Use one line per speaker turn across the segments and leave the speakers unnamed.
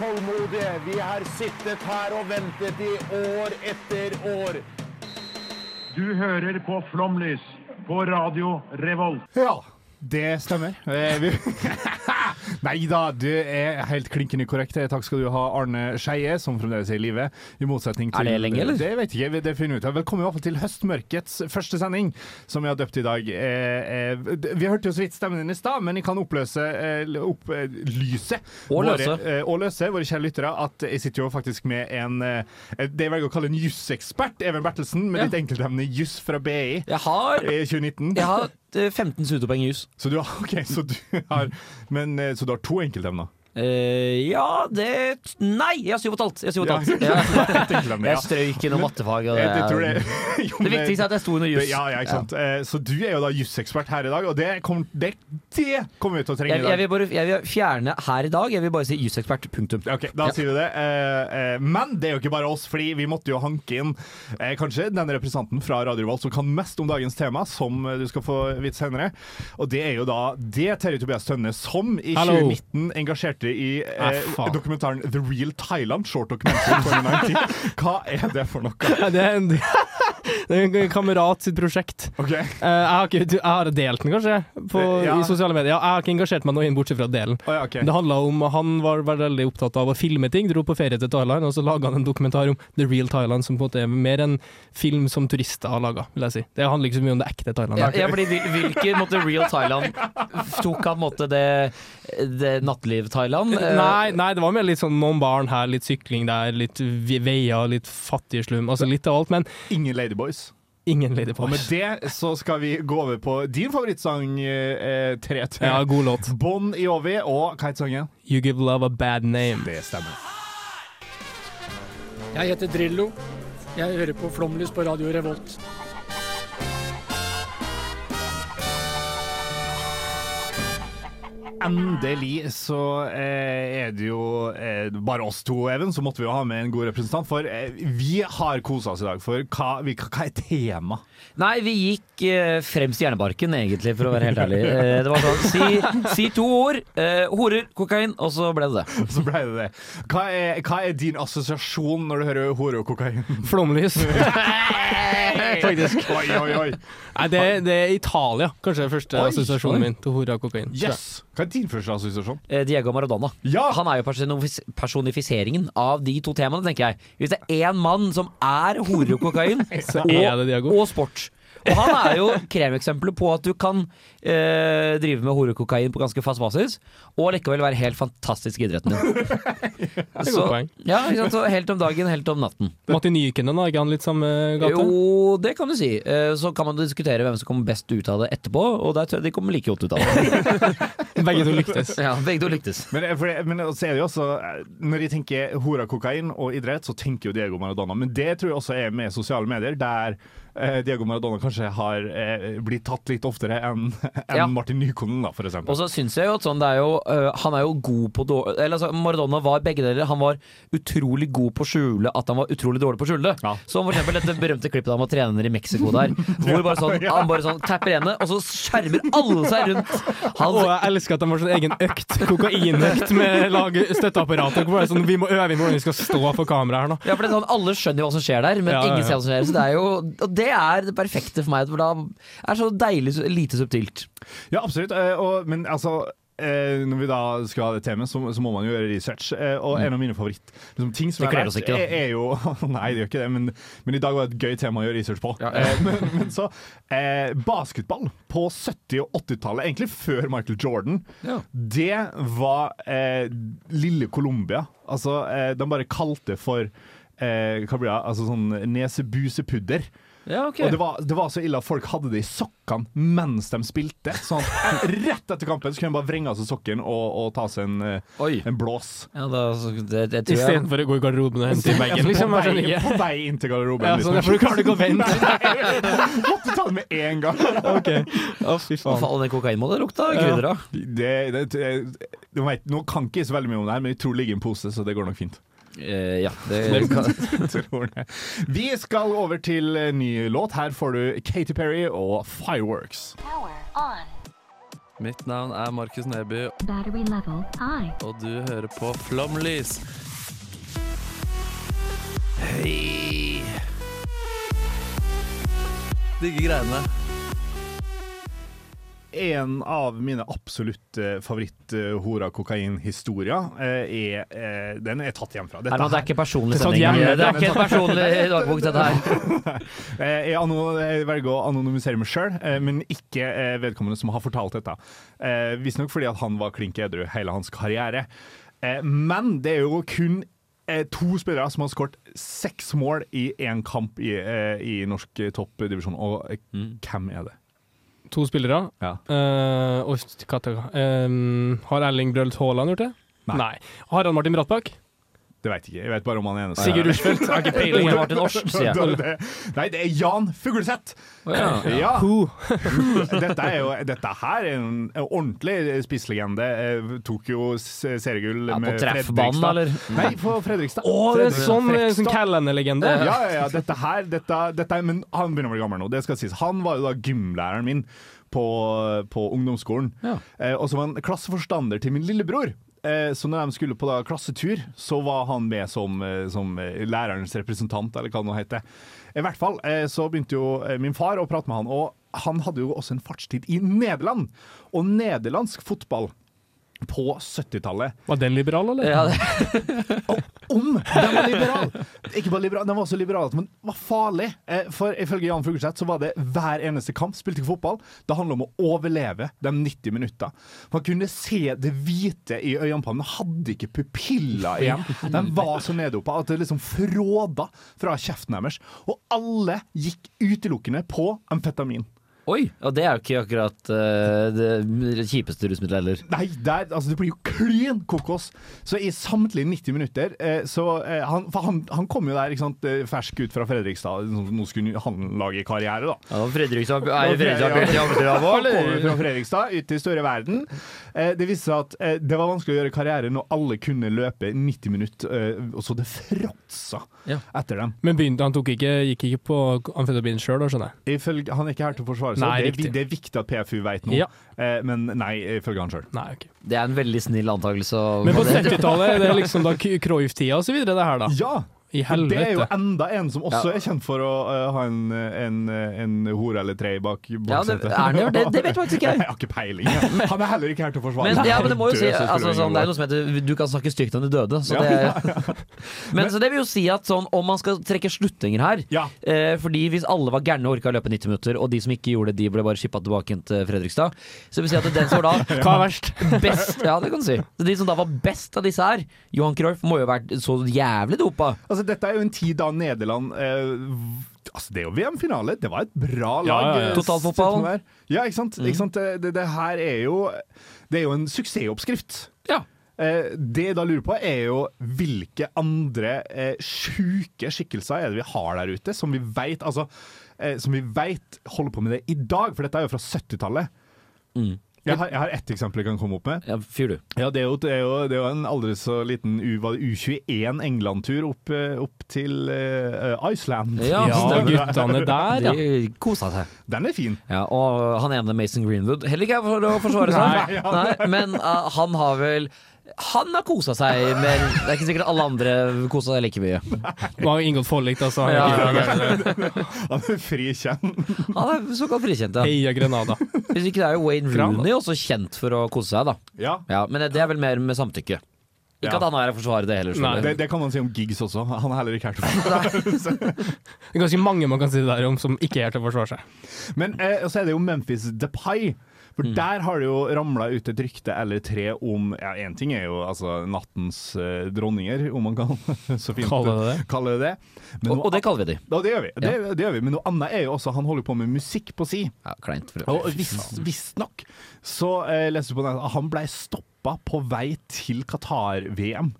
tålmodige. Vi har sittet her og ventet i år etter år.
Du hører på Flomlys på Radio Revolt.
Ja, det stemmer. Eh, Nei da, du er helt klinkende korrekt. Takk skal du ha, Arne Skeie, som fremdeles er i live. I motsetning til
Er det lenge, eller?
Det vet jeg ikke, det finner vi ut av. Velkommen i hvert fall til Høstmørkets første sending, som vi har døpt i dag. Eh, eh, vi hørte jo så vidt stemmen din i stad, men jeg kan oppløse eh, opplyse
Og løse.
Våre, eh, og løse våre kjære lyttere at jeg sitter jo faktisk med en eh, det jeg velger å kalle en jusekspert, Even Bertelsen, med
Ja.
ditt enkeltemne juss fra BI
Jeg har,
i 2019.
jeg har eh, 15 studiepoeng i jus.
Så du har, ok, så du har Men eh, så du har to enkeltemner?
Eh, ja, det Nei, jeg har syv og et halvt! Jeg, syv og et halvt.
Ja,
Ja. jeg strøyk i noe mattefag. Og det,
det,
er-
jo,
det viktigste er at jeg sto under juss.
Ja, ja, ikke sant. Eh, Så du er jo da jussekspert her i dag, og det, kom, det, det kommer vi til å trenge
Jeg,
i
jeg, vil bare, jeg vil fjerne her i dag. Jeg vil bare si jussekspert. Punktum.
Ok, Da
Ja.
sier vi det. Eh, Men det er jo ikke bare oss, fordi vi måtte jo hanke inn kanskje den representanten fra Radio Revolt som kan mest om dagens tema, som du skal få vite senere. Og det er jo da det Terje Tobias Tønne som i 2019 engasjerte i eh,
Nei,
dokumentaren The Real Thailand, short documentary 2019. Hva er det for noe?
Det er en, det er en kamerat sitt prosjekt.
Okay.
Uh, jeg, har ikke, du- jeg har delt den, kanskje, på,
Ja.
i sosiale medier. Jeg har ikke engasjert meg noe inn, bortsett fra delen.
Oh, ja, okay.
Det handla om Han var veldig opptatt av å filme ting, dro på ferie til Thailand, og så laga han en dokumentar om The Real Thailand, som på en måte er mer en film som turister har laga, vil jeg si. Det handler ikke så mye om det ekte Thailand.
Ja, ja, fordi Hvilken måte Real Thailand tok han måte det, det natteliv-Thailand? Eh,
Nei, nei, det var mer litt sånn noen barn her, litt sykling der, litt veier, litt fattige slum. Altså litt av alt, men
Ingen Ladyboys.
Ingen
Og med det så skal vi gå over på din favorittsang, eh, 3-3.
Ja, god låt.
Bon Jovi og hva heter sangen?
You Give Love a Bad Name.
Det stemmer.
Jeg heter Drillo. Jeg hører på Flomlys på Radio Revolt.
Endelig så eh, er det jo eh, bare oss to, Even, så måtte vi jo ha med en god representant. For eh, vi har kosa oss i dag. For hva, vi, hva er tema?
Nei, vi gikk eh, fremst i hjernebarken, egentlig, for å være helt ærlig. Eh, det var sånn, si, si to ord. Eh, horer, kokain, og så ble det det.
Så ble det det. Hva er, hva er din assosiasjon når du hører hore og kokain?
Flomlys. Faktisk.
Oi, oi, oi.
Nei, det, det er Italia, kanskje er første assosiasjonen min til horer og kokain.
Yes! Hva er din første assosiasjon?
Eh, Diego Maradona.
Ja!
Han er jo personifiseringen av de to temaene, tenker jeg. Hvis det er én mann som er hore og kokain,
Så er det Diego.
og sport og han er jo kremeksempelet på at du kan eh, drive med horekokain på ganske fast basis, og likevel være helt fantastisk i idretten din.
Er
Så-
poeng.
Ja, ikke sant? Så helt om dagen, helt om natten.
Martin Nykenen, da, er ikke han litt samme gate?
Jo, det kan du si. Eh, Så kan man diskutere hvem som kommer best ut av det etterpå, og der tror jeg de kommer like godt ut av det.
Begge to lyktes.
Ja, begge to lyktes.
Men, eh, for det, men så er det jo også eh, Når de tenker horekokain og idrett, så tenker jo Diego Maradona. Men det tror jeg også er med sosiale medier, der eh, Diego Maradona kanskje har eh, blitt tatt litt oftere enn en
Ja.
Martin Nykonen, da, for eksempel.
Og så syns jeg jo at sånn, det er jo uh, Han er jo god på dårlig Eller altså, Maradona var begge deler. Han var utrolig god på å skjule at han var utrolig dårlig på å skjule det.
Ja.
Som for eksempel dette berømte klippet han var trener i Mexico der. Hvor bare sånn, han bare sånn tapper ene, og så skjermer alle seg rundt. Han,
Og jeg elsker at de har sånn egen økt, kokainøkt med lag støtteapparatet. Hvor det er Sånn, vi må øve inn hvordan vi skal stå for kamera her nå.
ja, for det er sånn, Alle skjønner jo hva som skjer der, men
Ja, ja,
ingen
ja.
ser hva som skjer. Så det er jo, og det er det perfekte for meg. For da er det så deilig lite subtilt.
Ja, absolutt. eh, og, men altså eh, når vi da skal ha det temaet, så, så må man jo gjøre research. Eh, og en av mine favoritt liksom, ting som
Mm. Det kler oss ikke, da.
er, er jo Nei, det gjør ikke det, men, men i dag var det et gøy tema å gjøre research på.
Ja, ja.
Men, men så eh, Basketball på 70- og 80-tallet, egentlig før Michael Jordan,
Ja.
det var eh, lille Colombia. Altså, eh, de bare kalte for eh, hva blir det? Altså sånn nesebusepudder.
Ja, okay.
Og det var, det var så ille at folk hadde det i sokkene mens de spilte. Sånn at rett etter kampen så kunne de bare vrenge av seg sokken og, og ta seg en, eh, en blås.
Ja, da, det, det tror jeg
Istedenfor å gå i garderoben og hente i bagen, liksom.
på, vei, på vei inn til garderoben.
Ja, sånn, for du kan ikke vente.
Måtte ta det med en gang.
Ok. Å, fy
Hva
faen.
faen, den kokain må det av krydder av.
Det, det, det, nå kan ikke jeg så veldig mye om det her, men jeg tror det ligger i en pose, så det går nok fint.
Eh, ja, det kan
tror det. Vi skal over til en ny låt. Her får du Katy Perry og Fireworks.
Mitt navn er Markus Neby, og du hører på Flomlys. Hei! Digge greiene.
En av mine absolutt eh, favoritt-hora-kokain-historier eh, er eh, Den er tatt hjemmefra.
Men det er ikke personlig
er
sending. Det er ikke en personlig dagbok, dette her.
Jeg, velger å anonymisere meg sjøl, men ikke vedkommende som har fortalt dette. Visstnok fordi at han var klink edru hele hans karriere. Men det er jo kun to spillere som har skåret seks mål i én kamp i, i norsk toppdivisjon. Og eh, hvem er det?
To spillere.
Ja.
Uh, og? Um, har Erling Brølt Haaland gjort det?
Nei.
Har han Martin Brattbakk?
Det vet jeg ikke. Jeg vet bare om han er eneste.
Sigurd Rushfeldt? Har ikke peiling.
på Martin Års, sier jeg.
Nei, det er Jan Fugleseth!
ja.
Ja. Dette, er jo, dette her er en ordentlig spisslegende. Tokyos Tok jo seriegull
Ja, på
med
treffbanen,
Fredrikstad.
eller?
Nei, på Fredrikstad.
Å, det er sånn, sånn Callan-legende.
Ja, ja, ja. Dette her dette, dette er, Men han begynner å bli gammel nå, det skal sies. Han var jo da gymlæreren min på, på ungdomsskolen.
Ja.
Eh, og så var han klasseforstander til min lillebror. Eh, så når de skulle på da klassetur, så var han med som, eh, som eh, lærerens representant, eller hva det nå heter. I hvert fall så begynte jo min far å prate med han, og han hadde jo også en fartstid i Nederland. Og nederlandsk fotball på 70-tallet
Var den liberal, eller?
Ja, det,
om den var liberal! Ikke bare liberal, den var også liberal at den var farlig. Eh, For ifølge Jan Fugleseth så var det hver eneste kamp, spilte ikke fotball. Det handla om å overleve de 90 minutta. Man kunne se det hvite i øynene på ham, hadde ikke pupiller igjen. De var så nedopa at det liksom fråda fra kjeften deres. Og alle gikk utelukkende på amfetamin.
Oi, og det er jo ikke akkurat uh, det kjipeste rusmiddelet heller.
Nei, der, altså det blir jo klin kokos. Så i samtlige 90 minutter eh, så eh, han, For han, han kom jo der ikke sant, eh, fersk ut fra Fredrikstad. Nå skulle han lage karriere, da.
Ja, Fredrikstad er
Fredrikstad
Fredrikstad
Ja.
Amsterdam
Han kom
eller?
fra Fredrikstad ut til store verden. Eh, det viste seg at eh, det var vanskelig å gjøre karriere når alle kunne løpe 90 minutter, og så det fråtsa
Ja.
etter dem.
Men begynte, han tok ikke, gikk ikke på amfetamin sjøl, skjønner jeg.
Ifølge, han er ikke her til å forsvare
Nei,
det, er, det er viktig at PFU vet noe,
Ja.
eh, men nei, ifølge han sjøl.
Okay.
Det er en veldig snill antakelse.
Men på 70-tallet, det er liksom da Cruyff-tida og så videre, det her, da.
Ja!
I
helvete. det er jo enda en som også
Ja.
er kjent for å uh, ha en, en, en hore eller tre bak baksetet.
Ja, det, det, det vet faktisk ikke
Jeg
jeg.
har ikke peiling. Ja. Han er heller ikke her til å forsvare
Men, ja, men det må jo si altså, sånn, Det er noe som heter Du kan snakke stygt om de døde. Så
Ja,
det, men så det vil jo si at sånn, om man skal trekke slutninger her
Ja.
eh, Fordi hvis alle var gærne og orka å løpe 90 minutter, og de som ikke gjorde det, de ble bare shippa tilbake til Fredrikstad, så vil si at den som var da
Hva er verst?
best Ja, det kan du si. Så de som da var best av disse her, Johan Cruyff, må jo ha vært så jævlig dopa.
Altså, dette er jo en tid da Nederland eh, Altså, Det er jo VM-finale. Det var et bra lag.
Ja, ja, ja.
eh,
Totalfotball.
det er. Ja, ikke sant? Ikke sant? Det, det, det her er jo Det er jo en suksessoppskrift.
Ja.
Eh, det jeg da lurer på, er jo hvilke andre eh, sjuke skikkelser er det vi har der ute, som vi veit altså, eh, som vi vet holder på med det i dag? For dette er jo fra 70-tallet.
Mm.
Jeg, har- jeg har ett eksempel jeg kan komme opp med.
Ja, Fyr, du.
Ja, det er jo, det er jo, det er jo en aldri så liten U, var det U21 England-tur opp, eh, opp til uh, Iceland.
Ja,
Ja, guttene der, ja.
De kosa seg.
Den er fin.
Ja, og han ene Mason Greenwood Heller ikke for å forsvare seg.
Nei,
Nei, men uh, han har vel Han har kosa seg, men det er ikke sikkert alle andre kosa seg like mye.
Han har inngått forlik, da,
så
Ja,
Han er frikjent.
Han er såkalt frikjent, ja.
Heia Grenada.
Hvis ikke det er jo Wayne Rooney også kjent for å kose seg, da.
Ja.
Ja, men det er vel mer med samtykke. Ikke
Ja.
at han er her for å forsvare det heller.
Nei,
Det, det kan man si om Giggs også. Han er heller ikke her til å forsvare
Det er ganske mange man kan si det der om som ikke er til å forsvare seg.
Men eh, så er det jo Memphis Depay, For
Mm.
der har det jo ramla ut et rykte eller tre om Ja, én ting er jo altså nattens uh, dronninger, om man kan så fint
Kalle det det.
kalle det
Og,
noe
og det kaller vi de.
ja, det gjør vi. Det, det gjør vi. Men noe annet er jo også Han holder på med musikk på si.
Ja, kleint. For
Og visstnok så uh, leste du på nett at han ble stoppa på vei til Qatar-VM.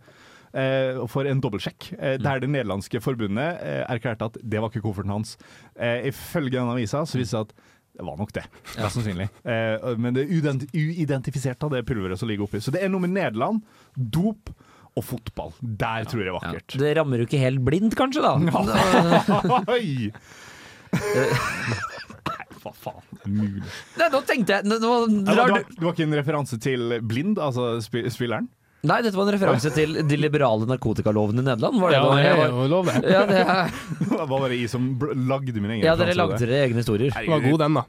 Eh, for en dobbeltsjekk, eh, der det nederlandske forbundet eh, erklærte at det var ikke kofferten hans. Eh, ifølge denne avisa så viste det seg at det var nok det, mest sannsynlig. Eh, men det er uidentifisert av det pulveret som ligger oppi. Så det er noe med Nederland, dop og fotball. Der tror jeg det er
ja.
vakkert.
Det rammer jo ikke helt blindt, kanskje, da.
Nei, hva faen. Mulig.
Nei, nå tenkte jeg nå, nå
Det
drar
var,
du
det var ikke en referanse til Blind, altså spilleren?
Nei, dette var en referanse til de liberale narkotikalovene i Nederland. Var det
Ja, det er
var-
jo lov, det.
ja, det er,
var bare jeg som lagde mine egne
ja, dere lagde dere egne historier.
Det var god, den, da.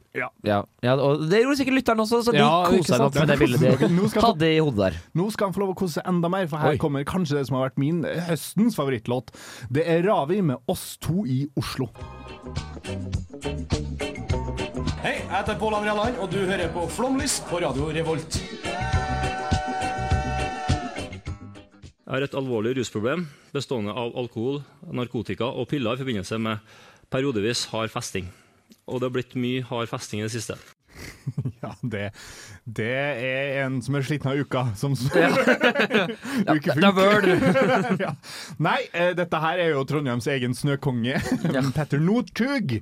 Ja, ja, og det gjorde sikkert lytteren også, så de
Ja,
kosa seg nok med det bildet de hadde i hodet der.
Nå skal han få lov å kose seg enda mer, for her
Oi.
kommer kanskje det som har vært min eh, høstens favorittlåt. Det er Ravi med 'Oss to i Oslo'.
Hei, jeg heter Pål André Land, og du hører på Flomlys på Radio Revolt.
Har et alvorlig rusproblem bestående av alkohol, narkotika og piller i forbindelse med periodevis hard festing. Og det har blitt mye hard festing i det siste.
Ja, det, det er en som er sliten av uka, som
Det
Ukefunk. ja. Nei, eh, dette her er jo Trondheims egen snøkonge, Petter Northug.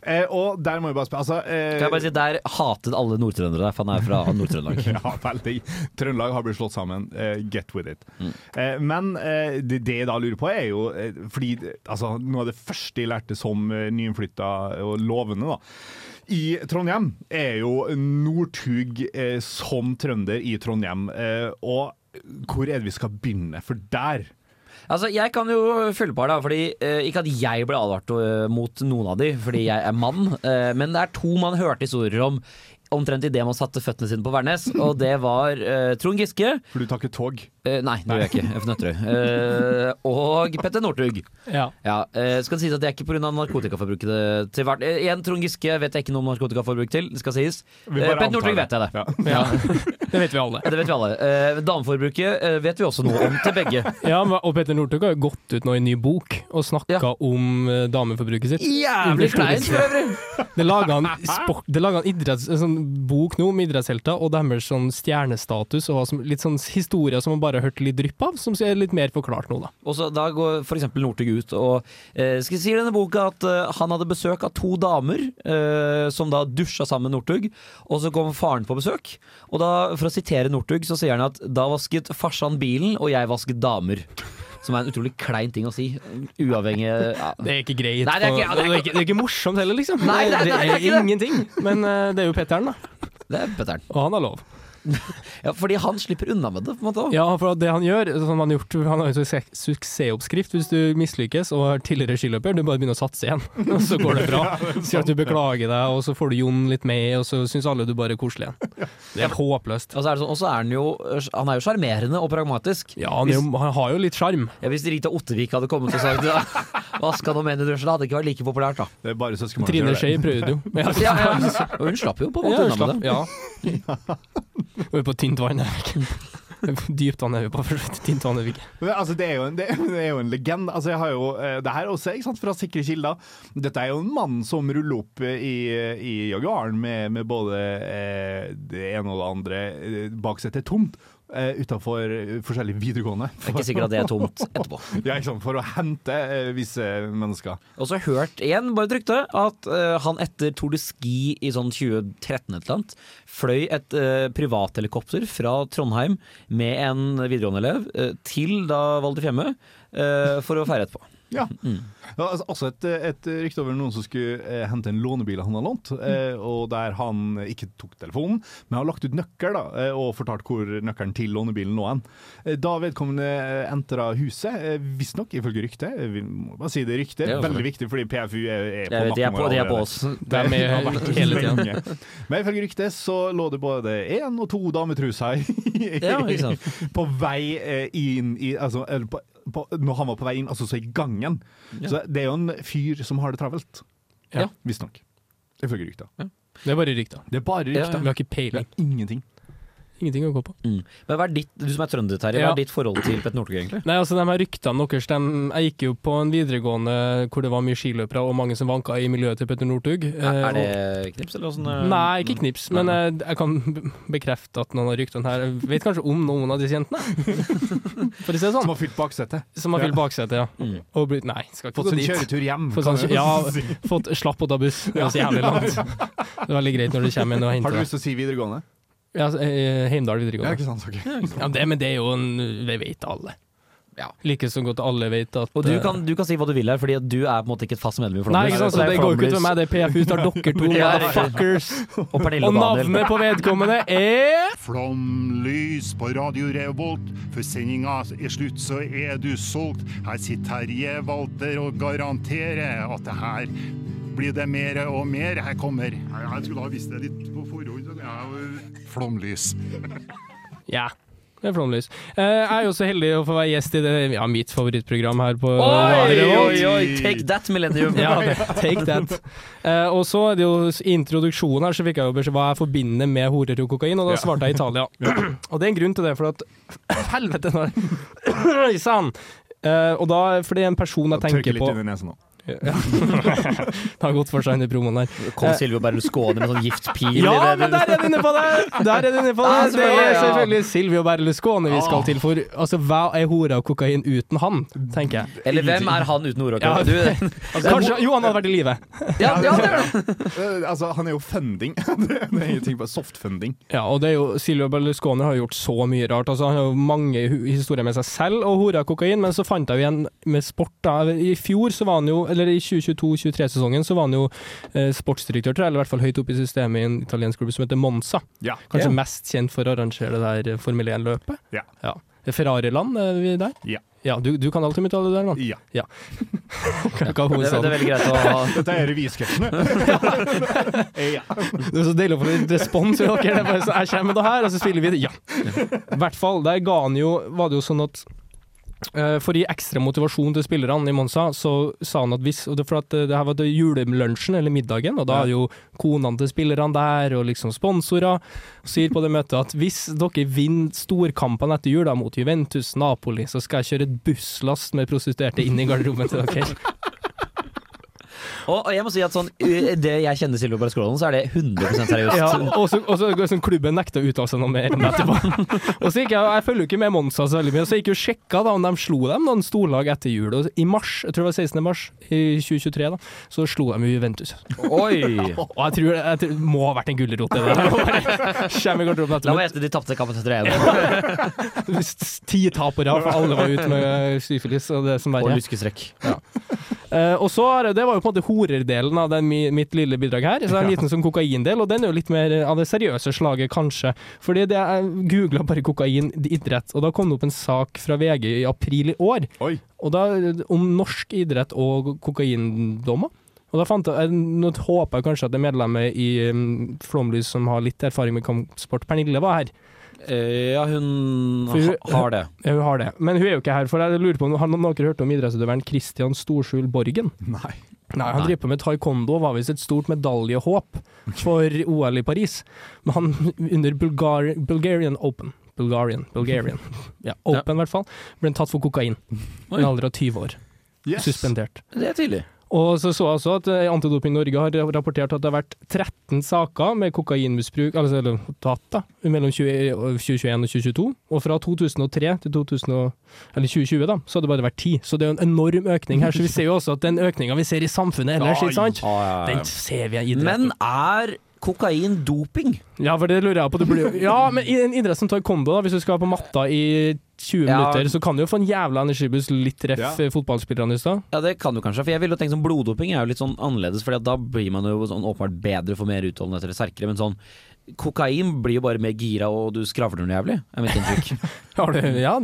Eh, og der må vi bare spørre altså, eh,
Kan jeg bare si, Der hatet alle nordtrøndere deg, for han er fra Nord-Trøndelag.
Ja, veldig. Trøndelag har blitt slått sammen. Eh, get with it.
Mm.
Eh, men eh, det, det jeg da lurer på, er jo Fordi altså, noe av det første jeg lærte som nyinnflytta og lovende, da. I Trondheim er jo Northug eh, som trønder i Trondheim. Eh, og hvor er det vi skal begynne? For der
Altså, Jeg kan jo følge på her, da. Fordi, eh, ikke at jeg ble advart eh, mot noen av de, fordi jeg er mann. Eh, men det er to man hørte historier om omtrent idet man satte føttene sine på Værnes. Og det var uh, Trond Giske.
For du tar ikke tog?
Uh, nei, det gjør jeg ikke. Jeg er fra Nøtterøy. Eh, og Petter Northug.
Ja.
Ja, uh, skal sies at det er ikke pga. narkotikaforbruket det- til hvert Igjen, Trond Giske vet jeg ikke noe om narkotikaforbruk til, det skal sies. Petter Northug vet jeg det.
Ja.
ja. Det vet vi alle.
Det vet vi alle. Eh, dameforbruket eh, vet vi også noe om til begge.
Ja, og Petter Northug har jo gått ut nå i en ny bok og snakka
Ja.
om eh, dameforbruket sitt.
Jævlig kleint for øvrig!
Det laga han, sport, det laget han idretts, en sånn bok nå om idrettshelter og deres sånn stjernestatus og som, litt sånn historier som man bare har hørt litt drypp av, som er litt mer forklart nå, da.
Og så Da går f.eks. Northug ut og eh, skal si i denne boka at eh, han hadde besøk av to damer eh, som da dusja sammen med Northug. Og så kom faren på besøk. Og da, for å sitere Northug, så sier han at da vasket farsan bilen, og jeg vasket damer. Som er en utrolig klein ting å si. Uavhengig ja.
Det er ikke greit.
Nei, det er ikke-
og det, er ikke, det er ikke morsomt heller, liksom.
Nei, nei, det,
det
det er
er ingenting. Men eh, det er jo Petter'n, da.
Det er Petter'n.
Og han har lov.
Ja, fordi han slipper unna med det. på en måte.
Ja, for det han gjør som han, har gjort, han har jo suksess- suksessoppskrift hvis du mislykkes og er tidligere skiløper. Du bare begynner å satse igjen, og så går det bra. Sier at du beklager deg, og så får du Jon litt med, og så syns alle du bare er koselig igjen. Det er håpløst.
Og så er det sånn, er han jo Han er jo sjarmerende og pragmatisk.
Ja, han, jo, han har jo litt sjarm.
Ja, hvis Rita Ottervik hadde kommet og sagt ja, Vaska noe menn i dusjen, det hadde ikke vært like populært, da.
Det er bare
Trine. Skei prøvde jo. Ja,
Ja, ja. Og hun slapp jo på en
Ja,
måte unna med det.
ja. Vi er på tynt vann. Dypt vann er vi på, for tynt vann er vi ikke.
Altså, det, er jo en, det, det er jo en legende. Altså, jeg har jo, eh, det her er også ikke sant, fra sikre kilder. Dette er jo en mann som ruller opp eh, i, i Jaguaren med, med både eh, det ene og det andre. Eh, Baksetet er tomt uh, utafor forskjellige videregående.
Det er ikke sikkert at det er tomt etterpå.
Ja, ikke sant, For å hente eh, visse mennesker.
Og så hørt igjen, bare et rykte, at eh, han etter Tour de Ski i sånn 2013 et eller annet, fløy et privathelikopter fra Trondheim med en videregående-elev eh, til da Val di Fiemme eh, for å feire etterpå.
Ja. Mm. Ja, altså også et, et rykte over noen som skulle eh, hente en lånebil han hadde lånt, eh, og der han ikke tok telefonen, men har lagt ut nøkkel da, eh, og fortalt hvor nøkkelen til lånebilen lå hen. Eh, da vedkommende eh, entra huset, visstnok ifølge ryktet, vi må bare si det ryktet, rykte,
Det er
veldig viktig fordi PFU er, er på nakken
på,
vår
de er på oss.
De er
har
med hele
tida. Men ifølge ryktet så lå det både én og to dametruser
Ja, ikke
på vei inn i altså, eller på, på, Når han var på vei inn, altså så i gangen. Så det er jo en fyr som har det travelt.
Ja.
Visstnok. Ifølge rykta.
Det er bare rykta.
Det er bare
Ja,
rykter.
Vi har ikke peiling.
Ingenting.
Ingenting å gå på.
Mm. Men hva er ditt, Du som er trønder, Terje, hva er ditt forhold til Petter Northug, egentlig?
Nei, altså de her ryktene deres de, Jeg gikk jo på en videregående hvor det var mye skiløpere og mange som vanka i miljøet til Petter Northug. Eh,
Er det knips, eller åssen? eh?
Nei, ikke knips, men jeg, jeg kan bekrefte at noen av ryktene her Jeg vet kanskje om noen av disse jentene. For å si det
Som
sånn.
har fylt baksetet.
Som har fylt baksetet, ja.
Mm.
Og blitt Nei, skal ikke
Fått
gå
sånn
dit.
kjøretur hjem.
Fått sånn, ja, fått slapp å ta buss. Det var så jævlig langt. Det er veldig greit når du kommer inn og henter
Har
du
lyst til å si videregående?
Ja, Heimdal videregående. Heimdal
Ja,
videregående.
ikke sant? okay.
Ja, det, men det er jo en Det vet alle.
Ja.
Like så godt alle vet at
Og du
eh,
kan, du kan si hva du vil her, Fordi du er på en måte ikke et fast medlem i
Nei, ikke sant, så det går ikke ut med meg, det er PFU, det er dere to motherfuckers.
Og Pernille
Og
og
navnet på vedkommende er
Flomlys på Radio Revolt. For sendinga er slutt, så er du solgt. Her sitter Terje Walter og garanterer at det her blir det mer og mer. Her kommer Jeg skulle ha visst det litt på forhånd. så jeg er Flomlys.
Ja. Det er flomlys. Eh, Jeg er jo så heldig å få være gjest i det, ja, mitt favorittprogram her på
Oi, oi, oi! Take that, Millennium!
Ja, take that. Eh, og så er det jo i introduksjonen her, så fikk jeg jo beskjed hva jeg forbinder med horer og kokain, og da svarte jeg Italia. og det er en grunn til det, for at Helvete, nei! Sann! Eh, og da, for det er en person jeg tenker
Tørke
tenker
litt
på
under nesen nå.
Ja. Det har gått for seg under promoen her.
Kom Silvio Berlusconi med sånn giftpil
Ja,
i det.
men der er du inne på det! Der er du inne på det!
Ja,
Det er
selvfølgelig,
Silvio Berlusconi vi skal til, for altså, hva er hora og kokain uten han, tenker jeg.
Eller hvem er han uten hora
Ja,
Du,
Kanskje Jo, han hadde vært i live.
ja, ja, det er det.
Eh, Altså, han er jo funding. det er ingenting på soft-funding.
Ja, og det er jo Silvio Berlusconi har gjort så mye rart. Altså, han har jo mange historier med seg selv og hora og kokain, men så fant jeg jo igjen med sport. da. I fjor, så var han jo, eller i 2022-2023-sesongen, så var han jo eh, sportsdirektør, tror jeg, eller i hvert fall høyt oppe i systemet i en italiensk klubb som heter Monza.
Ja.
Kanskje
Ja.
mest kjent for å arrangere det der eh, Formel 1-løpet.
Ja.
ja. Er Ferrari-land, er vi der?
Ja.
Ja, du, du kan alt om Italia der, mann.
Ja.
Ja. Hva
Det, det er veldig greit å ha
Dette er revysketsjene. ja.
Det er så deilig å få litt respons Okay. Det er bare så, jeg kommer med det her, og så spiller vi det. Ja. I hvert fall. Der ga han jo, var det jo sånn at eh, for å gi ekstra motivasjon til spillerne i Monza, så sa han at hvis For at eh, det her var det julelunsjen, eller middagen, og da er jo konene til spillerne der, og liksom sponsorer, sier på det møtet at hvis dere vinner storkampene etter jul da, mot Juventus, Napoli, så skal jeg kjøre et busslast med prostituerte inn i garderoben til dere.
Og, og jeg må si at sånn det jeg kjenner Silvio Berlusconi, så er det 100 seriøst.
Ja, og så, og så sånn, klubben nekta å uttale seg noe mer om det etterpå. og så gikk jeg, jeg følger jo ikke med Monza så veldig mye, så jeg gikk jo og sjekka da om de slo dem noen storlag etter jul. Og i mars, jeg tror det var 16. mars i 2023, da, så slo de Juventus.
Oi!
Og jeg tror det jeg tror, må ha vært en gulrot i det. Garderoben
La meg gjette, de tapte kampen etter 1
Ti tapere, for alle var ute med syfilis og det som
og lyskestrekk.
Ja. Uh, og så det, det var jo på en måte horerdelen av den, mitt lille bidrag her. Så det er en liten sånn kokaindel, og den er jo litt mer av det seriøse slaget, kanskje. Fordi det, jeg googla bare kokain idrett, og da kom det opp en sak fra VG i april i år
Oi.
og da, om norsk idrett og kokaindommer. Og da fant jeg, Nå håper jeg kanskje at det medlemmet i um, Flåmlys som har litt erfaring med kampsport, Pernille, var her.
Eh, ja, hun
hun-
har det.
Ja, Hun har det. Men hun er jo ikke her, for jeg lurer på om har noen hørt om idrettsutøveren Christian Storskjul Borgen?
Nei.
Nei, han driver på med taekwondo og var visst et stort medaljehåp for OL i Paris. Men han under Bulgar Bulgarian Open Bulgarian, Bulgarian. Ja, Open i hvert fall. Ble han tatt for kokain i en alder av 20 år.
Yes.
Suspendert.
Det er tydelig.
Og så så jeg også at eh, Antidoping Norge har rapportert at det har vært 13 saker med kokainmisbruk, altså eller mellom 20, 2021 og 2022. Og fra 2003 til 2000, eller 2020 da, så har det bare vært 10. Så det er jo en enorm økning her. Så vi ser jo også at den økninga vi ser i samfunnet ellers, ikke sant? Den ser vi i idretten.
Men er kokain doping?
Ja, for det lurer jeg på. Det blir, ja, men i en idrett som taekwondo, da, hvis du skal på matta i 20
Ja.
minutter, så kan du jo få en jævla energibuss, litt ref
Ja.
fotballspillerne i stad.
Ja, det kan du kanskje. For jeg ville jo tenkt sånn bloddoping er jo litt sånn annerledes, for da blir man jo sånn åpenbart bedre for mer utholdenhet eller sterkere. Men sånn kokain blir jo bare mer gira, og du skravler noe jævlig, er mitt inntrykk.
Ja,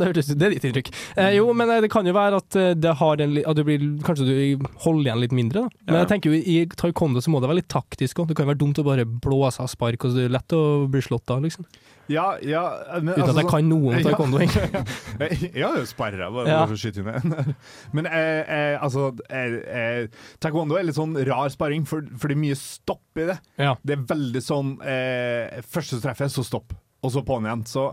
det, er ditt inntrykk. Eh, jo, men eh, det kan jo være at eh, det har en, at blir, kanskje du holder igjen litt mindre. Da. Men
Ja.
jeg tenker jo i taekwondo så må det være litt taktisk òg. Det kan jo være dumt å bare blåse av spark, og så det er lett å bli slått av, liksom.
Ja, ja men,
Uten at jeg kan noen om taekwondo,
egentlig. jeg har jo sperra, bare
Ja.
for å skyte ned. Men eh, eh, altså eh, eh, Taekwondo er litt sånn rar sparring, for, for det er mye stopp i det.
Ja.
Det er veldig sånn eh, Første treffet, så stopp, og så på'n igjen. Så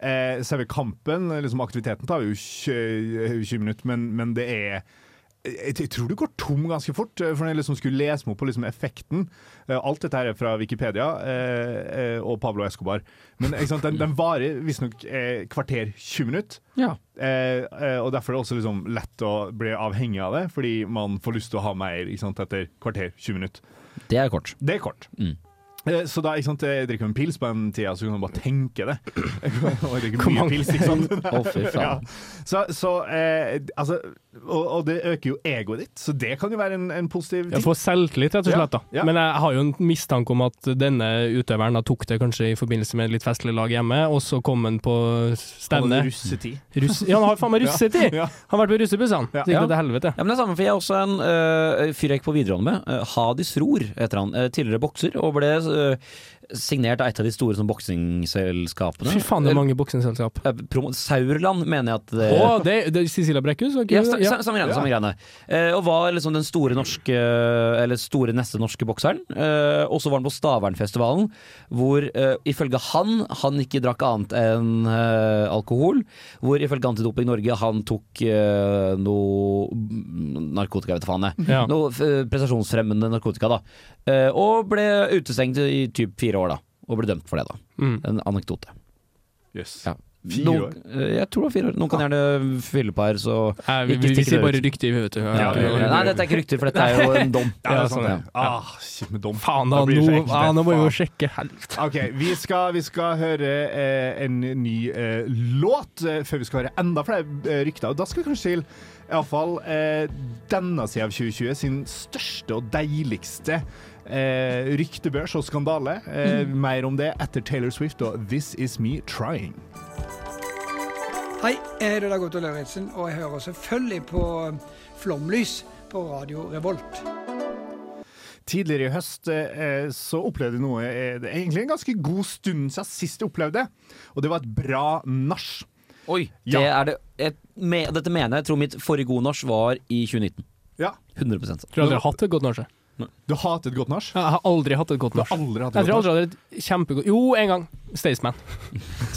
eh, selve kampen, liksom aktiviteten, tar jo 20, 20 minutter, men, men det er jeg, jeg tror du går tom ganske fort, eh, for når jeg liksom skulle lese meg opp på liksom effekten eh, Alt dette her er fra Wikipedia eh, eh, og Pablo Escobar. Men ikke sant, den, den varer visstnok eh, kvarter 20 minutter.
Ja.
Eh, og Derfor er det også liksom lett å bli avhengig av det, fordi man får lyst til å ha mer ikke sant, etter kvarter 20 minutter.
Det er kort.
Det er kort.
Mm.
Eh, Så da, ikke sant, jeg drikker en pils på den tida, så kan man bare tenke det. og jeg drikker mye pils, ikke sant.
Å, fy faen.
Ja. Så, så eh, altså, og, og det øker jo egoet ditt, så det kan jo være en, en positiv
Jeg får selvtillit, rett og slett. da.
Ja, ja.
Men jeg har jo en mistanke om at denne utøveren da tok det kanskje i forbindelse med litt festlig lag hjemme, og så kom han på stevne.
Russetid.
Russ ja, han har faen meg russetid!
Ja.
Han har vært på russebussene!
Ja.
Så gikk
Ja.
det til helvete.
Ja, men det er samme, for jeg er også en øh, fyr jeg gikk på videregående med. Uh, Hadis Ror heter han. Uh, tidligere bokser, og ble øh, signert av et av de store sånn, boksingsselskapene.
Fy faen, det er mange boksingsselskap.
Eh, Saurland, mener jeg at det
Å, det, det Cecilia Brekkhus?
Ja, samme greiene. Samme greiene. Eh, og var liksom den store norske Eller store neste norske bokseren. Eh, og så var han på Stavernfestivalen, hvor eh, ifølge han han ikke drakk annet enn eh, alkohol. Hvor ifølge Antidoping Norge han tok eh, noe narkotika, vet du faen jeg.
Ja.
Noe eh, prestasjonsfremmende narkotika, da. Eh, og ble utestengt i typ fire år, da. Og ble dømt for det, da.
Mm.
En anekdote.
Yes.
Ja.
Fire år?
eh, Jeg tror det var fire år. Noen kan gjerne fylle på her, så
Nei, vi, vi, vi sier bare rykter, vi, vet du.
ja, ja, ja. Nei, dette er ikke rykter, for dette er jo en dom.
Ja, det er
sånn, ja.
Ah, dom.
Faen, da, nå, ah, nå må vi jo sjekke. Helvete.
OK, vi skal, vi skal høre eh, en ny eh, låt eh, før vi skal høre enda flere eh, rykter. Og da skal vi kanskje til iallfall eh, denne sida av 2020 sin største og deiligste eh, ryktebørs og skandale. Eh, Mer om det etter Taylor Swift og This Is Me Trying.
Hei, jeg heter Dag Otto Lauritzen, og jeg hører selvfølgelig på Flomlys på Radio Revolt.
Tidligere i høst eh, så opplevde jeg noe eh, det er egentlig en ganske god stund siden sist jeg opplevde det, og det var et bra nach.
Oi,
Ja.
det er det et, me, Dette mener jeg. Jeg tror mitt forrige gode norsk var i 2019.
Ja.
100
Jeg tror aldri jeg har hatt et godt nach.
Du hater et godt nach?
Jeg har aldri hatt et godt nach. Jeg tror
jeg
aldri hadde et kjempegodt Jo, en gang. Staysman.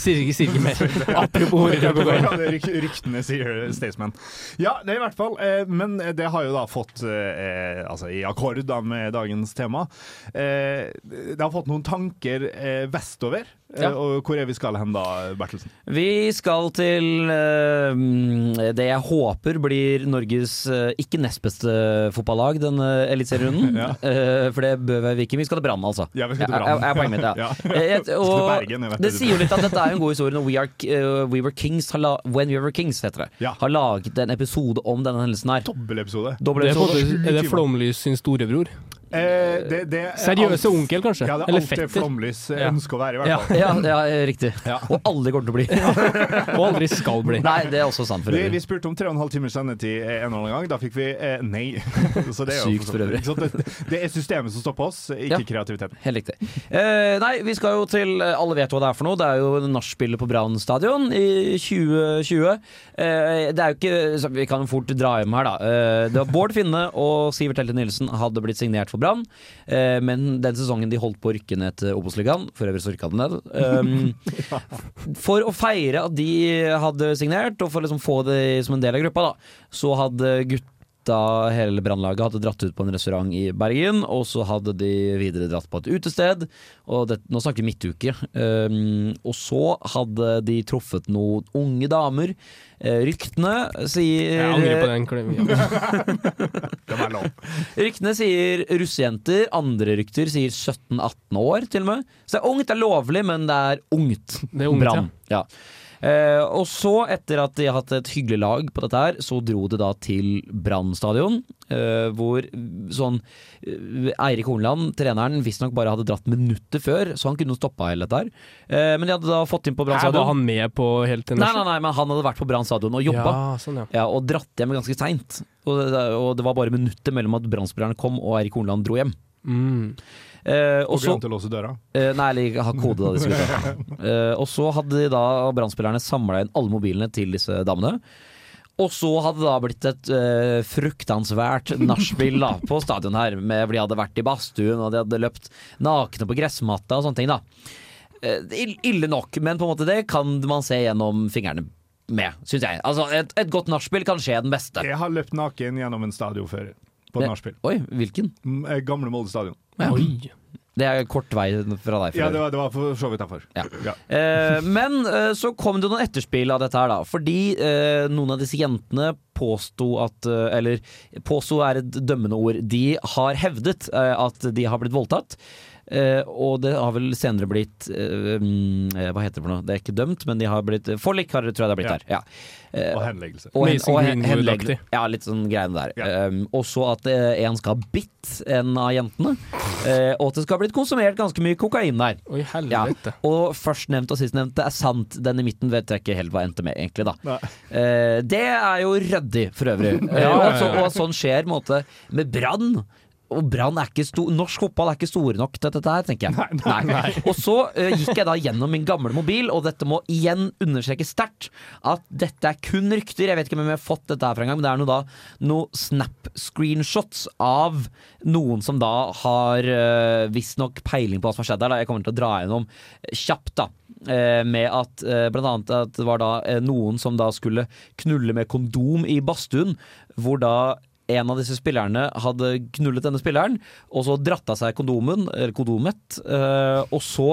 Sier ikke, sier ikke mer. Apropos
ryktene sier Staysman. Ja, det er i hvert fall. Eh, men det har jo da fått eh, Altså i akkord da med dagens tema. Eh, det har fått noen tanker eh, vestover. Eh,
Ja.
Og hvor er vi skal hen da, Bertelsen?
Vi skal til eh, det jeg håper blir Norges eh, ikke nest beste fotballag denne eliteserierunden.
Ja.
Eh, for det bør vi ikke. Vi skal til Brann, altså.
Ja, vi skal til Brann.
Ja, er poenget mitt, ja.
Ja.
Eh, og
Bergen,
det
det.
sier jo litt at dette er en god historie når We, are, eh, We Were Kings har la, When We Were Kings, heter det.
Ja.
Har laget en episode om denne hendelsen her.
Dobbelepisode.
Dobbel
Det er, er det Flomlys sin storebror?
Eh, det, det er
Seriøse
alt-
onkel, kanskje?
Ja, det er
Eller
alt det? Flomlys eh,
Ja.
ønsker å være, i hvert
Ja.
fall.
Ja, ja, riktig.
Ja.
Og aldri kommer til å bli.
Og aldri skal bli.
Nei, det er også sant for
Vi, vi spurte om tre og en halv timers sendetid eh, en eller annen gang. Da fikk vi eh, nei. Så det er
Sykt for øvrig.
Det, det er systemet som stopper oss, ikke
Ja.
kreativiteten.
Helt riktig. Eh, nei, vi skal jo til eh, Alle vet hva det er for noe. Det er jo nachspielet på Brann stadion i 2020. Eh, det er jo ikke så Vi kan jo fort dra hjem her, da. Eh, det var Bård Finne og Sivert Helte Nilsen hadde blitt signert for Brann. Eh, men den sesongen de holdt på å rykke ned til Obos-ligaen, for øvrig så rykka den ned. Um, for å feire at de hadde signert, og for å liksom få det som en del av gruppa, da, så hadde gutta hele brannlaget hadde dratt ut på en restaurant i Bergen, og så hadde de videre dratt på et utested. Og det, nå snakker vi midtuke. Um, og så hadde de truffet noen unge damer. Eh, ryktene sier
Jeg angrer på den klemmen.
Ryktene sier russejenter, andre rykter sier 17-18 år til og med. Så det er ungt, det er lovlig, men det er ungt.
Det er ungt,
Brann. Ja. Eh, og så, etter at de har hatt et hyggelig lag på dette her, så dro det da til Brann stadion. eh, hvor sånn eh, Eirik Hornland, treneren, visstnok bare hadde dratt minutter før, så han kunne stoppa hele dette her. Eh, men de hadde da fått inn på Brann
stadion. var han med på helt til
Nei, nei, nei, men han hadde vært på Brann stadion og jobba.
Ja, sånn, ja.
Ja, og dratt hjem ganske seint. Og, det- og det var bare minutter mellom at Brann-spillerne kom og Eirik Hornland dro hjem.
Mm.
Eh, og
glemte å låse døra.
Eh, nei, eller ha kode, da. De skulle ta. Eh, og så hadde de da brannspillerne samla inn alle mobilene til disse damene. Og så hadde det da blitt et uh, fruktansvært nachspiel på stadion her. Med, de hadde vært i badstuen og de hadde løpt nakne på gressmatta og sånne ting. da uh, Ille nok, men på en måte det kan man se gjennom fingrene med, syns jeg. Altså, et, et godt nachspiel kan skje den beste.
Jeg har løpt naken gjennom en stadion før. På et nachspiel.
Oi, hvilken?
Mm, eh, Gamle Molde stadion.
Oi.
Det er kort vei fra deg.
Ja, det var, det var for så vidt derfor.
Ja.
Ja.
Eh, men eh, så kom det noen etterspill av dette her, da. Fordi eh, noen av disse jentene påsto at eh, Eller påsto er et dømmende ord. De har hevdet eh, at de har blitt voldtatt. Eh, og det har vel senere blitt eh, Hva heter det for noe? Det er ikke dømt, men de har blitt Forlik, har, tror jeg det har blitt
Ja.
der. Ja. Eh,
Og henleggelse.
og hen- og hen-
Greenwood-aktig.
Ja, litt sånn greiene der.
Ja.
Um, og så at eh, en skal ha bitt en av jentene. Eh, og at det skal ha blitt konsumert ganske mye kokain der.
Oi,
Ja. Og førstnevnte og sistnevnte er sant. Den i midten vet jeg ikke helt hva endte med, egentlig. da Eh, Det er jo ryddig, for øvrig. Og, så, og sånn skjer måte, med Brann. Og Brann er ikke stor Norsk fotball er ikke store nok til dette her, tenker jeg. Nei, Og så uh, gikk jeg da gjennom min gamle mobil, og dette må igjen understreke sterkt at dette er kun rykter. Jeg vet ikke om jeg har fått dette her fra en gang, men det er noe da noe snap-screenshots av noen som da har uh, visstnok peiling på hva som har skjedd der. Da. Jeg kommer til å dra gjennom kjapt, da. Eh, med at eh, blant annet at det var da noen som da skulle knulle med kondom i badstuen, hvor da en av disse spillerne hadde knullet denne spilleren, og så dratt av seg kondomen, eller kondomet, eh, og så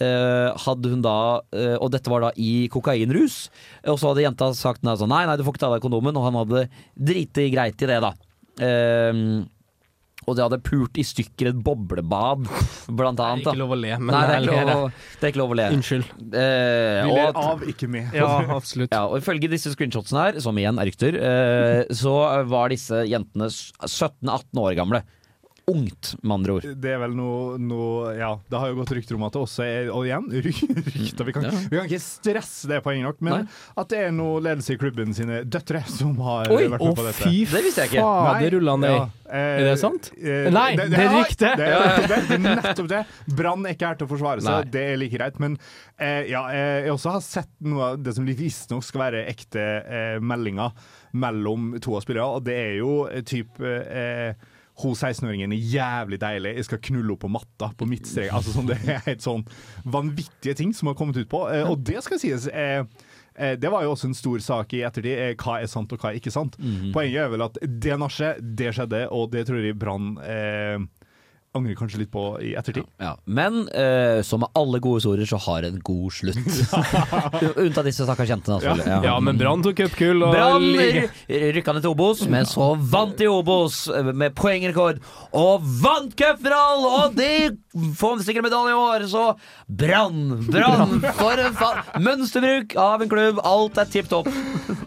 eh, hadde hun da eh, Og dette var da i kokainrus. Og så hadde jenta sagt sånn, nei, nei, du får ikke ta av deg kondomen, og han hadde driti greit i det, da. Eh, og de hadde pult i stykker et boblebad, blant
Det er
annet.
ikke lov å le, men
Nei, det er, ikke lov, det er ikke lov å le.
Unnskyld.
Eh,
Vi ler av, ikke med.
Ja, absolutt.
ja, og ifølge disse screenshotsene her, som igjen er rykter, eh, så var disse jentene 17-18 år gamle. Ungt, med andre ord.
Det er vel noe, noe Ja, det har jo gått rykter om at det også er Og igjen, ry- rykter. Vi kan,
Ja.
vi kan ikke stresse det poenget nok, men
Nei.
at det er noe ledelse i klubben sine døtre som har
Oi,
vært med på dette.
Oi, fy
Det visste jeg ikke.
fader, rulla ned.
Ja, eh,
Er det sant?
eh,
Nei, det er rykte.
Det, er- det, det er nettopp det. Brann er ikke her til å forsvare seg,
Nei.
det er like greit. Men eh, ja, eh, jeg også har sett noe av det som visstnok skal være ekte eh, meldinger mellom to av spillerne, og det er jo eh, type eh, hun 16-åringen er jævlig deilig, jeg skal knulle henne på matta på midtstrek. Altså, sånn, det er helt sånn vanvittige ting som har kommet ut på. Eh, og det skal sies eh, eh, det var jo også en stor sak i ettertid. Hva er sant og hva er ikke sant? Poenget er vel at det nachet, det skjedde, og det tror jeg Brann eh, angrer kanskje litt på i ettertid.
Ja. Men uh, som med alle gode historier, så har en god slutt. Unntatt disse stakkars jentene, selvfølgelig.
Ja, men Brann tok cupgull og
Brann rykka ned til Obos, men så vant de Obos eh, med poengrekord. Og vant cupfinalen! Og de får sikker medalje i år, så Brann! Brann! For en fa mønsterbruk av en klubb. Alt er tipp topp.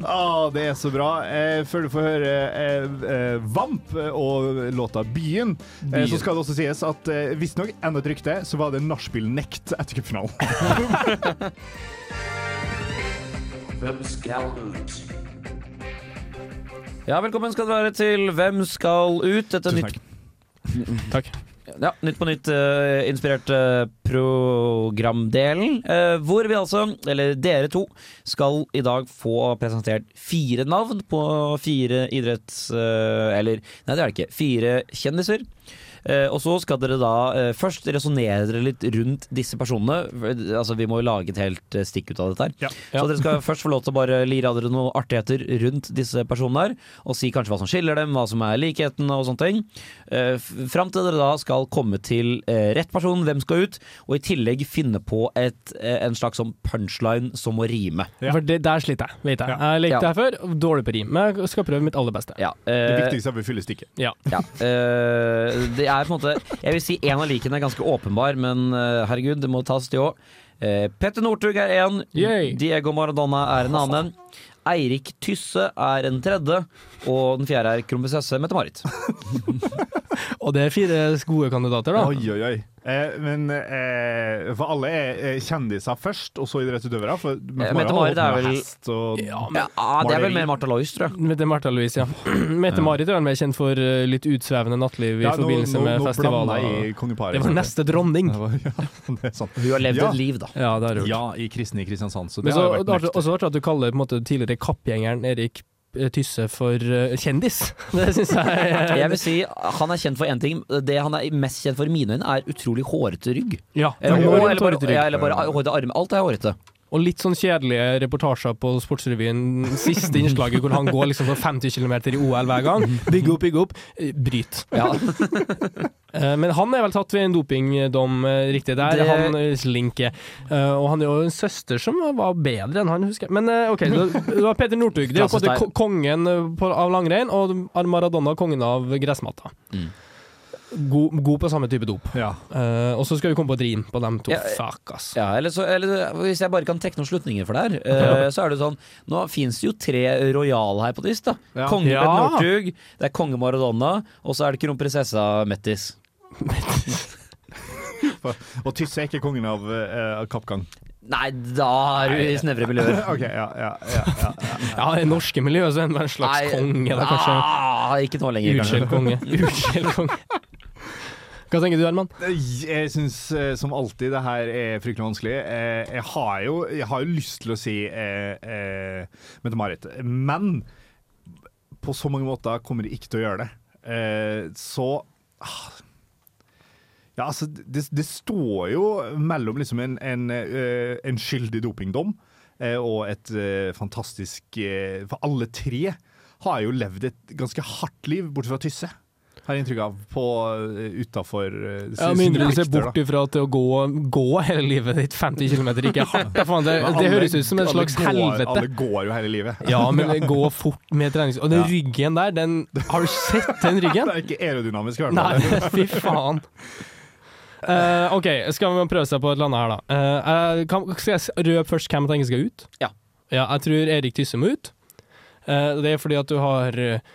Ah, det er så bra. Eh, før du får høre eh, eh, Vamp og låta 'Byen', eh, så skal det også sies at eh, visstnok enda et rykte, så var det nachspiel-nekt etter cupfinalen.
Ja, velkommen skal dere være til Hvem skal ut? Dette er
Tusen
nytt,
takk.
Takk.
Ja, nytt på nytt eh, uh, programdelen. Uh, hvor vi altså, eller dere to, skal i dag få presentert fire navn på fire idretts... Uh, eller, nei det er det ikke. Fire kjendiser. Eh, og så skal dere da eh, først resonnere dere litt rundt disse personene. Altså Vi må jo lage et helt eh, stikk ut av dette her.
Ja.
Så dere skal først få lov til å bare lire av dere noen artigheter rundt disse personene her. Og si kanskje hva som skiller dem, hva som er likheten og sånne ting. Eh, Fram til dere da skal komme til eh, rett person, hvem skal ut, og i tillegg finne på et, eh, en slags sånn punchline som må rime.
Ja.
For det, der sliter jeg, vet jeg.
Ja.
Jeg lekte
Ja.
her før, dårlig på rim. Men jeg skal prøve mitt aller beste.
Ja,
Det
eh,
viktigste er at vi fyller stikket.
Ja.
Ja, Uh, det er på en måte Jeg vil si en av likene er ganske åpenbar, men eh, herregud, det må tas til òg. Uh, Petter Northug er én, Diego Maradona er en annen. Eirik Tysse er en tredje. Og den fjerde er kronprinsesse Mette-Marit.
Og det er fire gode kandidater, da.
Oi, oi, oi. Eh, men eh, For alle er, er kjendiser først, og så idrettsutøvere? For
Eh,
Mette-Marit
Mette-Marit er vel-
hest og
Ja,
Ja, det er vel mer Martha Lois, tror jeg.
Mette Martha Louise, ja. Mette-Marit er vel mer kjent for eh, litt utsvevende nattliv i
Ja, nå-
forbindelse
nå-
med
nå
festivaler.
kongeparet,
Det var neste dronning.
Var, ja, det er sant.
Hun har levd
Ja.
et liv, da.
Ja, det har hun.
Ja, i kristne i Kristiansand. Så
Men
det
så
har jo vært
også vært at du kaller på en måte, tidligere kappgjengeren Erik eh, Tysse for eh, kjendis. Det syns jeg eh,
Jeg vil si Han er kjent for én ting. Det han er mest kjent for i mine øyne, er utrolig hårete rygg.
Ja,
Eller,
en
eller bare,
hårete rygg.
ja, eller bare hårete armer. Alt er hårete.
Og litt sånn kjedelige reportasjer på Sportsrevyen. Siste innslaget hvor han går liksom på 50 km i OL hver gang. Bygge opp, bygge opp. Bryt.
Ja.
Eh, Men han er vel tatt ved en dopingdom, eh, riktig der.
Det-
Han eh, Slinke. Eh, Og han er jo en søster som var bedre enn han, husker jeg. Men OK, det var Peter Northug. Det er jo kongen av langrenn, og Maradona kongen av gressmatta.
Mm.
God, god på samme type dop.
Ja.
Uh, og så skal vi komme på et rim på dem to.
Ja, eh,
Fuck, ass.
Ja, eller, så, eller hvis jeg bare kan trekke noen slutninger for det her, eh, så er det sånn Nå fins det jo tre Royale her på dyst. da
Ja.
Konge
Ja.
Northug, det er konge Maradona, og så er det kronprinsessa Mettis.
Og Tysse er ikke kongen av, uh, kappgang.
Nei, da er du i snevre miljøer.
okay, ja, ja, ja, ja, ja.
Ja, i norske miljø så er han en slags konge, da, kanskje.
Ah, ikke nå lenger,
Utskjelt konge. Utskjelt konge. Hva tenker du, Herman?
Jeg syns som alltid det her er fryktelig vanskelig. Eh, Jeg har jo, jeg har jo lyst til å si eh, eh, Mette-Marit, men på så mange måter kommer jeg ikke til å gjøre det. Eh, så ah, Ja, altså, det, det står jo mellom liksom en, en, eh, en skyldig dopingdom eh, og et eh, fantastisk eh, For alle tre har jo levd et ganske hardt liv, bortsett fra Tysse. Har jeg inntrykk av, på utafor
Ja, Med mindre du ser bort ifra at det å gå, gå hele livet ditt 50 km ikke er hardt. da, faen, Det, det høres ut som en slags helvete.
Alle går jo hele livet.
Ja, men det går fort med trenings... Og den
Ja.
ryggen der, den Har du sett den ryggen?
Det er ikke aerodynamisk, i hvert
Nei, fy faen. Uh, OK, skal vi prøve seg på et eller annet her, da. Uh, kan, skal jeg røpe først hvem jeg tenker skal ut?
Ja.
ja jeg tror Erik Tysse må ut. Uh, det er fordi at du har eh,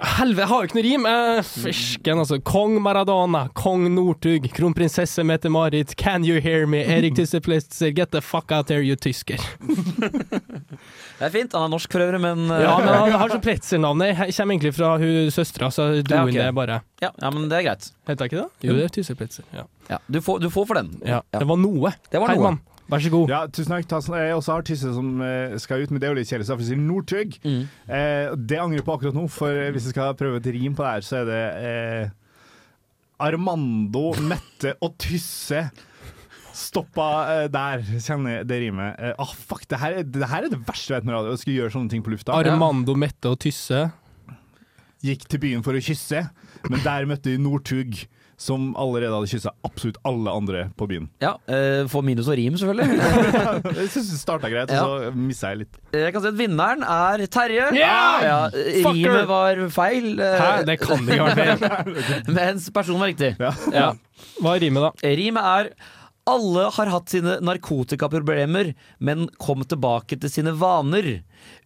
Helvete, jeg har jo ikke noe rim! Uh, Fisken, altså. Kong Maradona, kong Northug, kronprinsesse Mette-Marit, can you hear me? Erik Tisseplitzer, get the fuck out Here, you tysker.
Det er fint. Han er norsk for øvrig, men eh,
Ja, men han har så Pretzel-navnet. Jeg kommer egentlig fra hun søstera, så dro
Ja,
okay. det bare.
ja, ja, men det er greit.
Heter jeg ikke det? Jo, det er Tisseplitzer. Ja.
Ja, du, får, du får for den.
Ja, det var noe.
Det var noe.
Herman, vær så god.
Ja, tusen takk. Tassen. Jeg også har Tysse som eh, skal ut, men det er jo litt kjedelig, så jeg sier Northug.
Mm.
Eh, det angrer jeg på akkurat nå, for eh, hvis jeg skal prøve et rim på det her, så er det eh, Armando, Mette og Tysse. Stoppa eh, der, kjenner jeg det rimet. Eh, ah, fuck, det her, er, det her er det verste jeg vet med radio, å skulle gjøre sånne ting på lufta.
Armando, Mette og Tysse.
Gikk til byen for å kysse, men der møtte de Northug, som allerede hadde kyssa absolutt alle andre på byen.
Ja, eh, Få minus og rim, selvfølgelig.
Jeg syns det starta greit,
Ja.
og så missa jeg litt.
Jeg kan si at vinneren er Terje.
Yeah!
Ja, rimet var feil. eh,
Hæ, det kan det ikke være feil.
Mens personen var riktig.
Ja.
Ja. Hva er rimet, da?
Rimet er alle har hatt sine narkotikaproblemer, men kom tilbake til sine vaner.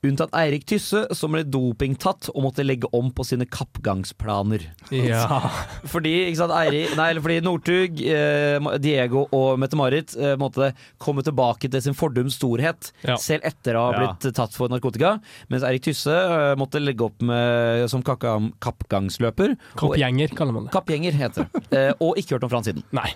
Unntatt Eirik Tysse, som ble dopingtatt og måtte legge om på sine kappgangsplaner.
Ja.
Fordi, ikke sant, Eirik, nei, fordi Northug, eh, Diego og Mette-Marit eh, måtte komme tilbake til sin fordums storhet,
Ja.
selv etter å ha
Ja.
blitt tatt for narkotika. Mens Eirik Tysse eh, måtte legge opp med, som kappgangsløper.
Kappgjenger, kaller man det.
Kappgjenger heter det. Eh, og ikke hørt om fra han siden.
Nei.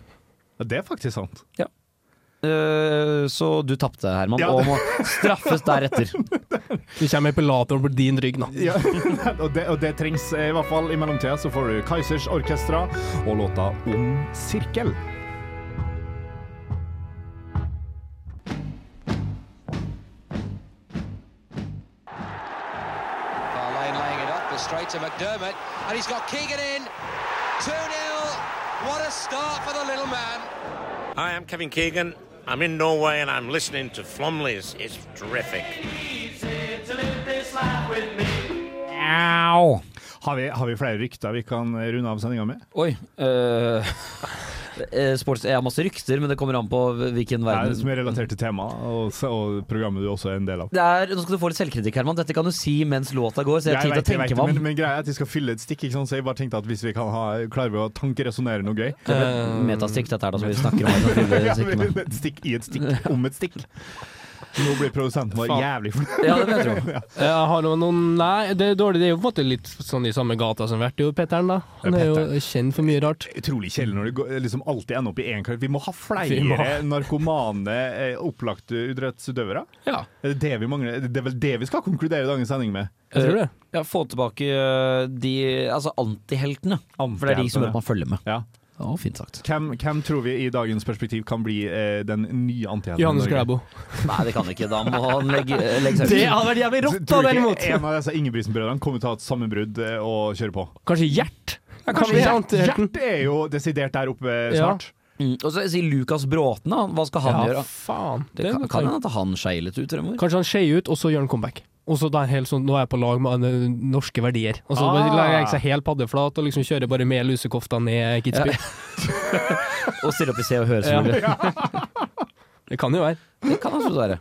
Ja, Det er faktisk sant.
Eh, så du tapte, Herman,
Ja.
og må straffes deretter.
Du kommer epilatoren på din rygg nå.
Ja, og, det, og det trengs eh, i hvert fall. I mellomtida så får du Kaizers Orkestra og låta Om sirkel.
Lane laying it up, straight to McDermott, and he's got Keegan in. 2 0. What a start for the little man.
Hi, I'm Kevin Keegan. I'm in Norway and I'm listening to Flomleys. It's terrific.
Ow.
Har vi, har vi flere rykter vi kan runde av sendinga med?
Oi. Uh, Eh, sports, jeg har masse rykter, men det kommer an på hvilken verden
som er relatert til temaet, og, og programmet du også er en del av.
det er, Nå skal du få litt selvkritikk, Herman. Dette kan du si mens låta går, så jeg har tid til å tenke meg om.
men, men greia er at vi skal fylle et stikk, ikke sant? så jeg bare tenkte at hvis vi kan ha, klarer vi å tankeresonnere noe gøy
uh, er metastikk, dette er da, som vi snakker om. her,
stikk i et stikk om et stikk. Nå blir produsenten vår jævlig fornøyd.
Ja, det vil jeg tro.
Jeg har noen, noen Nei, det er dårlig. Det er jo på en måte litt sånn i samme gata som vært, jo, Petteren, da. Han er jo kjent for mye rart.
Utrolig kjedelig når det går, liksom alltid ender opp i én karakter. Vi må ha flere
må
narkomane, eh, opplagte idrettsutøvere.
Ja.
Er det det vi mangler? Det er vel det vi skal konkludere dagens sending med?
Jeg tror det.
Ja, få tilbake eh, de Altså antiheltene. For det er de som man følger med.
Ja.
Å, fint sagt.
Hvem, hvem tror vi i dagens perspektiv kan bli eh, den nye antihelten?
Johannes
Norge?
Klæbo.
Nei, det kan ikke. Da må han legge, legge seg
Det hadde vært jævlig rått, da,
Tror du
derimot!
en av disse Ingebrigtsen-brødrene kommer til å ha et sammenbrudd eh, og kjøre på?
Kanskje Gjert?
Ja,
kanskje antihelten.
Gjert er jo desidert der oppe
Ja.
snart.
Mm. Og så sier Lukas Bråten, da. Hva skal han
Ja,
gjøre?
faen.
Det kan, kan hende at han skeier litt ut fremover.
Kanskje han skeier ut, og så gjør han comeback. Og så da er helt sånn, nå er jeg på lag med norske verdier. Og så
Ah.
bare legger jeg seg helt paddeflat og liksom kjører bare med lusekofta ned Kitzbühel.
Og stiller opp i Se og Hør,
Ja.
selvfølgelig.
Det kan jo være.
Det kan også være.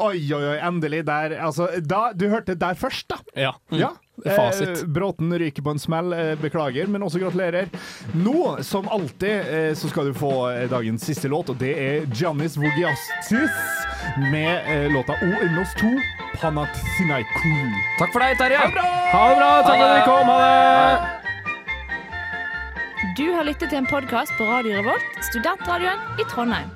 Oi, oi, oi, endelig der. Altså, da, du hørte der først, da.
Ja.
Ja.
Er fasit.
Eh, Bråten ryker på en smell. Eh, beklager, men også gratulerer. Nå, som alltid, eh, så skal du få eh, dagens siste låt, og det er Giannis Vogiastis med eh, låta O Unos 2, Panathinaikou.
Takk for deg, Terje.
Ha det bra! Takk for at dere kom! Ha det!
Du har lyttet til en podkast på Radio Revolt, studentradioen i Trondheim.